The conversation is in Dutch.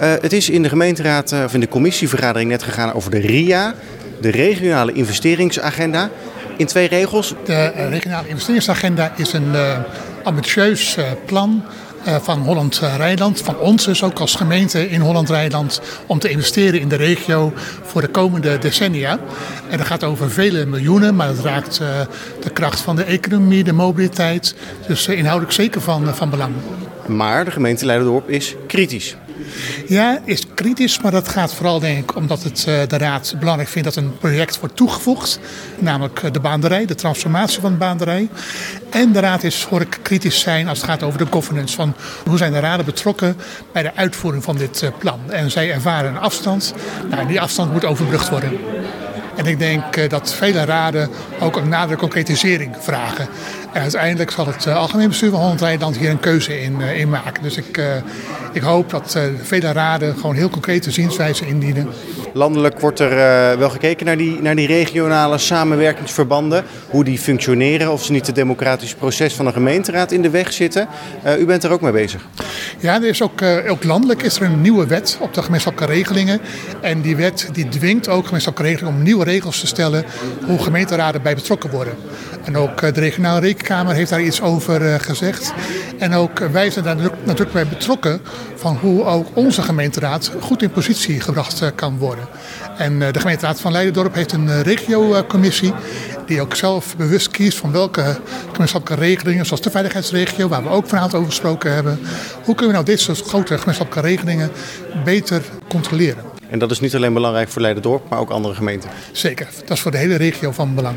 Uh, het is in de gemeenteraad uh, of in de commissievergadering net gegaan over de RIA, de regionale investeringsagenda. In twee regels. De uh, regionale investeringsagenda is een ambitieus plan van Holland-Rijnland, van ons dus ook als gemeente in Holland-Rijnland, om te investeren in de regio voor de komende decennia. En dat gaat over vele miljoenen, maar het raakt de kracht van de economie, de mobiliteit. Dus inhoudelijk zeker van, van belang. Maar de gemeente Leiderdorp is kritisch. Ja, is kritisch, maar dat gaat vooral denk ik omdat het, uh, de Raad belangrijk vindt dat een project wordt toegevoegd. Namelijk eh, de baanderij, de transformatie van de baanderij. En de Raad is, hoor ik, kritisch zijn als het gaat over de governance. Van hoe zijn de raden betrokken bij de uitvoering van dit uh, plan. En zij ervaren een afstand. Nou, die afstand moet overbrugd worden. En ik denk uh, dat vele raden ook een nadere concretisering vragen. En uiteindelijk zal het uh, Algemeen Bestuur van Holland-Rijnland hier een keuze in, uh, in maken. Dus ik, ik hoop dat vele raden gewoon heel concrete zienswijzen indienen. Landelijk wordt er wel gekeken naar die, naar die regionale samenwerkingsverbanden. Hoe die functioneren, of ze niet het democratisch proces van een gemeenteraad in de weg zitten. u bent er ook mee bezig. Ja, er is ook, ook landelijk is er een nieuwe wet op de gemeenschappelijke regelingen. En die wet die dwingt ook gemeenschappelijke regelingen om nieuwe regels te stellen hoe gemeenteraden bij betrokken worden. En ook de regionale rekenkamer heeft daar iets over gezegd. En ook wij zijn daar natuurlijk bij betrokken van hoe ook onze gemeenteraad goed in positie gebracht kan worden. En de gemeenteraad van Leidendorp heeft een regiocommissie die ook zelf bewust kiest van welke gemeenschappelijke regelingen, zoals de veiligheidsregio, waar we ook vanavond over gesproken hebben. Hoe kunnen we nou dit soort grote gemeenschappelijke regelingen beter controleren? En dat is niet alleen belangrijk voor Leiderdorp, maar ook andere gemeenten. Zeker, dat is voor de hele regio van belang.